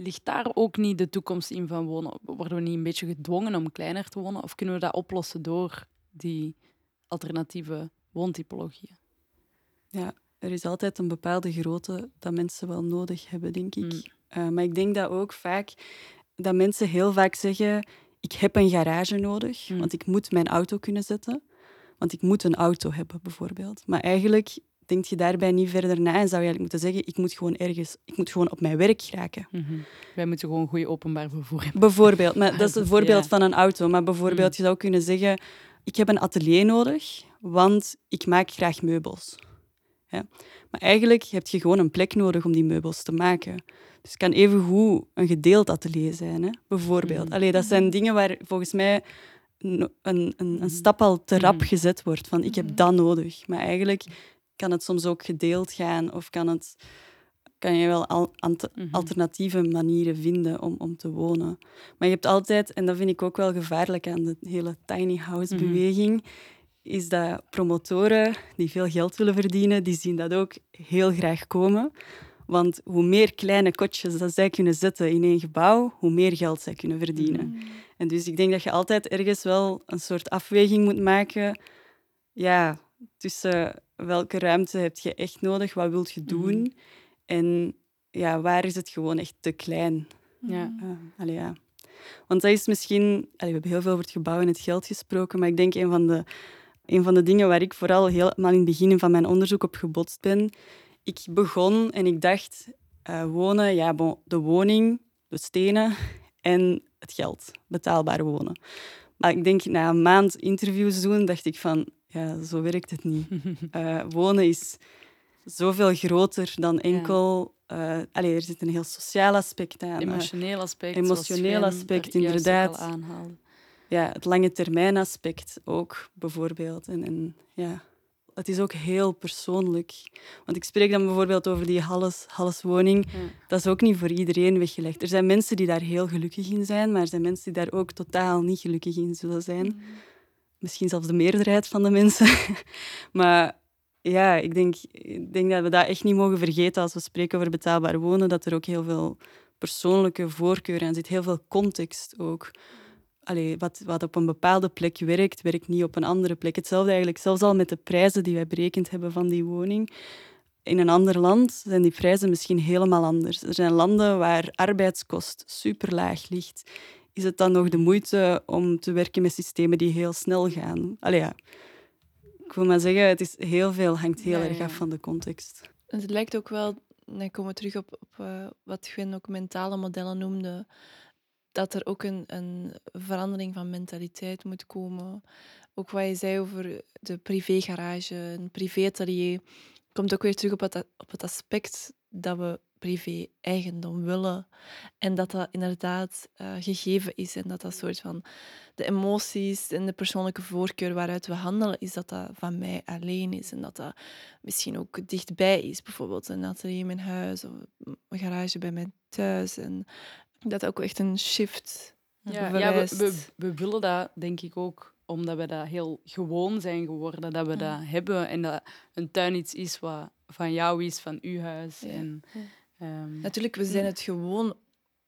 Ligt daar ook niet de toekomst in van wonen? Worden we niet een beetje gedwongen om kleiner te wonen? Of kunnen we dat oplossen door die alternatieve woontypologieën? Er is altijd een bepaalde grootte dat mensen wel nodig hebben, denk ik. Mm. Eh, maar ik denk dat ook vaak dat mensen heel vaak zeggen: ik heb een garage nodig, Mm. want ik moet mijn auto kunnen zetten. Want ik moet een auto hebben, bijvoorbeeld. Maar eigenlijk denk je daarbij niet verder na en zou je eigenlijk moeten zeggen: ik moet gewoon ergens, ik moet gewoon op mijn werk geraken. Mhm. Wij moeten gewoon goed openbaar vervoer hebben. Bijvoorbeeld, maar dat is een voorbeeld Ja. van een auto. Maar bijvoorbeeld, je zou kunnen zeggen: ik heb een atelier nodig, want ik maak graag meubels. Ja. Maar eigenlijk heb je gewoon een plek nodig om die meubels te maken. Dus het kan evengoed een gedeeld atelier zijn, hè? bijvoorbeeld. Mhm. Allee, dat zijn dingen waar volgens mij een, een, een, stap al te rap Mhm. gezet wordt. Van, ik heb dat nodig. Maar eigenlijk kan het soms ook gedeeld gaan of kan, het, kan je wel al, ant- Mhm. alternatieve manieren vinden om, om te wonen. Maar je hebt altijd, en dat vind ik ook wel gevaarlijk aan de hele tiny house Mhm. beweging, is dat promotoren die veel geld willen verdienen, die zien dat ook heel graag komen. Want hoe meer kleine kotjes dat zij kunnen zetten in één gebouw, hoe meer geld zij kunnen verdienen. En dus ik denk dat je altijd ergens wel een soort afweging moet maken. Ja, tussen welke ruimte heb je echt nodig, wat wilt je doen? En ja, waar is het gewoon echt te klein? Ja. Uh, allee, ja. Want dat is misschien... Allee, we hebben heel veel over het gebouw en het geld gesproken, maar ik denk een van de, een van de dingen waar ik vooral helemaal in het begin van mijn onderzoek op gebotst ben, ik begon en ik dacht, uh, wonen, ja, bon, de woning, de stenen en het geld, betaalbaar wonen. Maar ik denk, na een maand interviews doen, dacht ik van, ja, zo werkt het niet. Uh, wonen is zoveel groter dan enkel... Ja. Uh, allee, er zit een heel sociaal aspect aan. Emotioneel aspect. Emotioneel aspect, inderdaad. Aanhaalde. Ja, het lange termijn aspect ook, bijvoorbeeld. En, en, ja, het is ook heel persoonlijk. Want ik spreek dan bijvoorbeeld over die Halles. Ja. Dat is ook niet voor iedereen weggelegd. Er zijn mensen die daar heel gelukkig in zijn, maar er zijn mensen die daar ook totaal niet gelukkig in zullen zijn. Mm. Misschien zelfs de meerderheid van de mensen. maar ja, ik denk, ik denk dat we dat echt niet mogen vergeten als we spreken over betaalbaar wonen, dat er ook heel veel persoonlijke voorkeur aan zit, heel veel context ook. Allee, wat, wat op een bepaalde plek werkt, werkt niet op een andere plek. Hetzelfde eigenlijk, zelfs al met de prijzen die wij berekend hebben van die woning. In een ander land zijn die prijzen misschien helemaal anders. Er zijn landen waar arbeidskost super laag ligt. Is het dan nog de moeite om te werken met systemen die heel snel gaan? Allee, ja. Ik wil maar zeggen, het is heel veel, hangt heel ja, erg af van de context. Het lijkt ook wel, dan komen we terug op, op uh, wat Gwen ook mentale modellen noemde, dat er ook een, een verandering van mentaliteit moet komen. Ook wat je zei over de privégarage, een privéatelier, komt ook weer terug op het, op het aspect dat we privé-eigendom willen. En dat dat inderdaad uh, gegeven is en dat dat soort van de emoties en de persoonlijke voorkeur waaruit we handelen, is dat dat van mij alleen is en dat dat misschien ook dichtbij is. Bijvoorbeeld een atelier in mijn huis of een garage bij mij thuis. En dat ook echt een shift ja, ja we, we, we, willen dat denk ik ook omdat we dat heel gewoon zijn geworden, dat we ja. dat hebben en dat een tuin iets is wat van jou is, van uw huis. Ja. En, um, Natuurlijk, we zijn het gewoon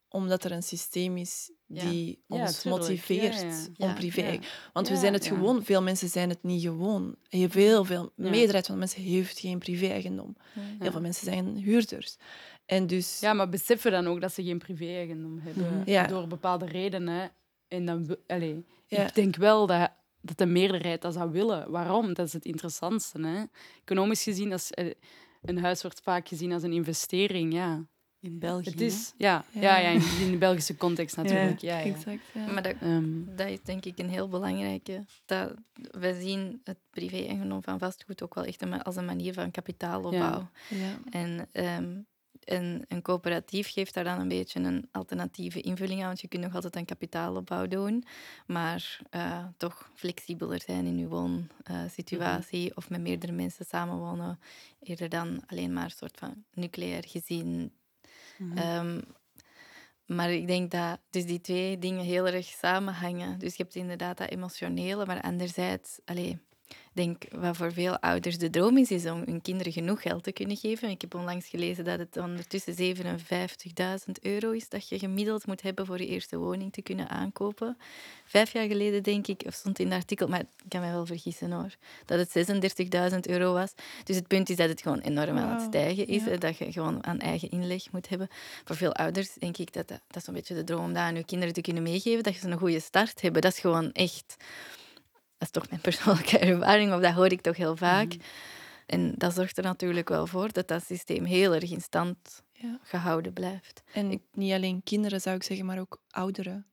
omdat er een systeem is die ons motiveert om privé. Want we zijn het gewoon, veel mensen zijn het niet gewoon. Heel veel, meerderheid van de mensen heeft geen privé-eigendom. Heel veel mensen zijn huurders. En dus... Ja, maar beseffen dan ook dat ze geen privé-eigendom hebben ja. door bepaalde redenen. En dan, allez, ja. ik denk wel dat, dat de meerderheid dat zou willen. Waarom? Dat is het interessantste. Hè? Economisch gezien, als, een huis wordt vaak gezien als een investering. Ja. In België. Het is, ja, ja. Ja, ja, in, in de Belgische context natuurlijk. Ja, ja, Exact, ja. Maar dat, um, dat is denk ik een heel belangrijke. Dat we zien het privé-eigendom van vastgoed ook wel echt een, als een manier van kapitaalopbouw. Ja. En um, een, een coöperatief geeft daar dan een beetje een alternatieve invulling aan, want je kunt nog altijd een kapitaalopbouw doen, maar uh, toch flexibeler zijn in je woonsituatie uh, mm -hmm. of met meerdere mensen samenwonen, eerder dan alleen maar een soort van nucleair gezien. Mm -hmm. um, maar ik denk dat dus die twee dingen heel erg samenhangen. Dus je hebt inderdaad dat emotionele, maar anderzijds, allez, ik denk wat voor veel ouders de droom is, is om hun kinderen genoeg geld te kunnen geven. Ik heb onlangs gelezen dat het ondertussen 57.000 euro is dat je gemiddeld moet hebben voor je eerste woning te kunnen aankopen. Vijf jaar geleden, denk ik, of stond in het artikel, maar ik kan mij wel vergissen hoor, dat het 36.000 euro was. Dus het punt is dat het gewoon enorm aan het stijgen is. Ja. Dat je gewoon aan eigen inleg moet hebben. Voor veel ouders denk ik dat dat, dat is een beetje de droom om dat aan je kinderen te kunnen meegeven. Dat je ze een goede start hebben. Dat is gewoon echt dat is toch mijn persoonlijke ervaring, of dat hoor ik toch heel vaak. Mm. En dat zorgt er natuurlijk wel voor dat dat systeem heel erg in stand ja. gehouden blijft. En ik, niet alleen kinderen, zou ik zeggen, maar ook ouderen.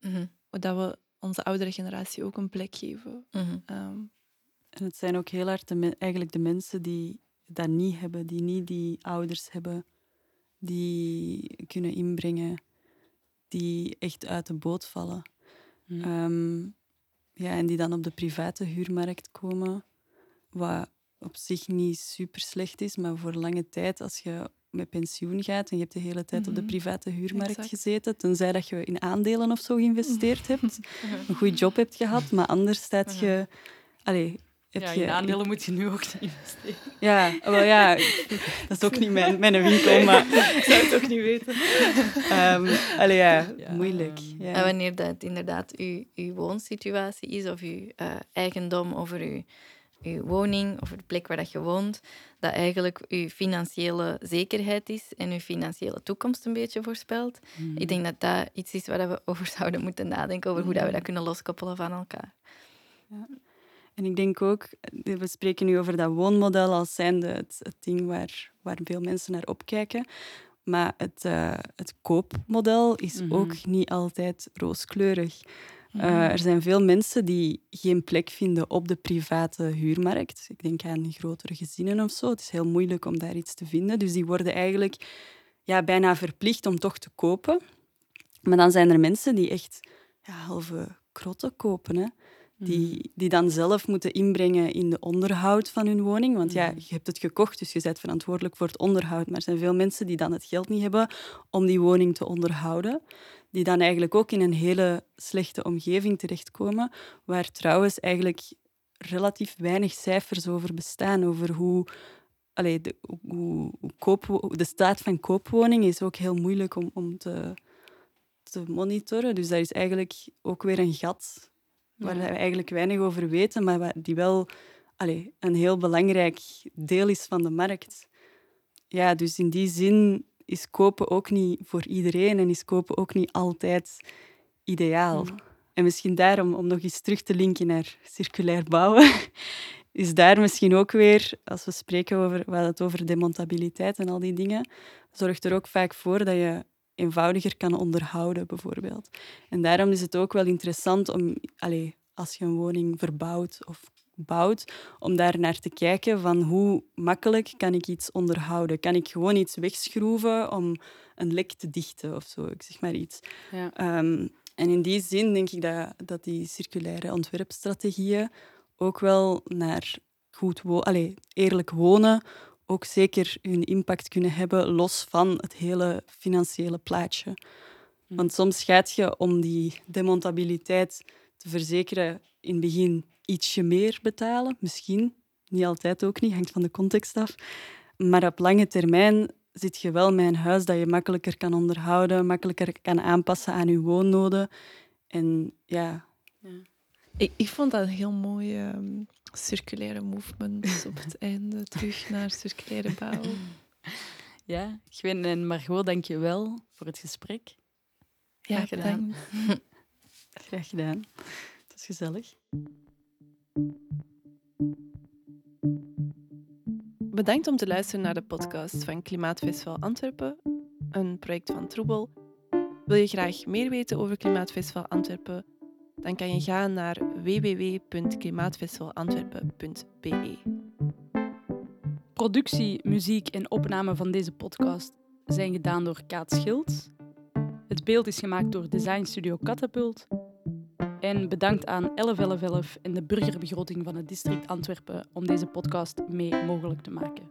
Mm -hmm. Dat we onze oudere generatie ook een plek geven. Mm -hmm. um, en het zijn ook heel hard de eigenlijk de mensen die dat niet hebben, die niet die ouders hebben die kunnen inbrengen, die echt uit de boot vallen. Hm. Ehm, ja, en die dan op de private huurmarkt komen, wat op zich niet super slecht is, maar voor lange tijd, als je met pensioen gaat en je hebt de hele tijd op de Mhm. private huurmarkt Exact. gezeten, tenzij dat je in aandelen of zo geïnvesteerd hebt, een goede job hebt gehad, maar anders staat je... Allee, heb ja, je, in aandelen moet je nu ook niet investeren. Ja, wel ja, dat is ook niet mijn, mijn winkel, maar Ik zou het ook niet weten. ehm allee, ja, Ja, moeilijk. ehm, Ja. En wanneer dat inderdaad uw, uw woonsituatie is, of uw eh, eigendom over uw, uw woning, of de plek waar dat je woont, dat eigenlijk uw financiële zekerheid is en uw financiële toekomst een beetje voorspelt. Mhm. Ik denk dat dat iets is waar we over zouden moeten nadenken, over hoe dat we dat kunnen loskoppelen van elkaar. En ik denk ook, eh, we spreken nu over dat woonmodel als zijnde het, het ding waar, waar veel mensen naar opkijken. Maar het, eh, het koopmodel is Mhm. ook niet altijd rooskleurig. Mhm. Eh, er zijn veel mensen die geen plek vinden op de private huurmarkt. Ik denk aan grotere gezinnen of zo. Het is heel moeilijk om daar iets te vinden. Dus die worden eigenlijk ja, bijna verplicht om toch te kopen. Maar dan zijn er mensen die echt ja, halve krotten kopen. Hè? Die, die dan zelf moeten inbrengen in de onderhoud van hun woning. Want ja, Mhm. je hebt het gekocht, dus je bent verantwoordelijk voor het onderhoud. Maar er zijn veel mensen die dan het geld niet hebben om die woning te onderhouden. Die dan eigenlijk ook in een hele slechte omgeving terechtkomen. Waar trouwens eigenlijk relatief weinig cijfers over bestaan. Over hoe, allee, de, hoe, hoe koopwo- de staat van koopwoningen is ook heel moeilijk om, om te, te monitoren. Dus daar is eigenlijk ook weer een gat waar we eigenlijk weinig over weten, maar die wel allee, een heel belangrijk deel is van de markt. Ja, dus in die zin is kopen ook niet voor iedereen en is kopen ook niet altijd ideaal. Mhm. En misschien daarom, om nog eens terug te linken naar circulair bouwen, is daar misschien ook weer, als we spreken over, we het over demontabiliteit en al die dingen, zorgt er ook vaak voor dat je eenvoudiger kan onderhouden, bijvoorbeeld. En daarom is het ook wel interessant om, als je een woning verbouwt of bouwt, om daar naar te kijken van hoe makkelijk kan ik iets onderhouden? Kan ik gewoon iets wegschroeven om een lek te dichten of zo? Ik zeg maar iets. Ja. Ehm, en in die zin denk ik dat, dat die circulaire ontwerpstrategieën ook wel naar goed wo allee, eerlijk wonen ook zeker hun impact kunnen hebben, los van het hele financiële plaatje. Hm. Want soms gaat je om die demontabiliteit te verzekeren in het begin ietsje meer betalen. Misschien, niet altijd ook niet, hangt van de context af. Maar op lange termijn zit je wel met een huis dat je makkelijker kan onderhouden, makkelijker kan aanpassen aan je woonnoden. En ja, Ik, ik vond dat een heel mooi ehm, circulaire movement op het einde. Terug naar circulaire bouw. Ja, Gwen en Margot, dank je wel voor het gesprek. Ja, Graag gedaan. bedankt. graag gedaan. Het was gezellig. Bedankt om te luisteren naar de podcast van Klimaatfestival Antwerpen, een project van Troebel. Wil je graag meer weten over Klimaatfestival Antwerpen? Dan kan je gaan naar www.klimaatfestivalantwerpen.be. Productie, muziek en opname van deze podcast zijn gedaan door Kaat Schild. Het beeld is gemaakt door Design Studio Catapult. En bedankt aan 111111 en de burgerbegroting van het district Antwerpen om deze podcast mee mogelijk te maken.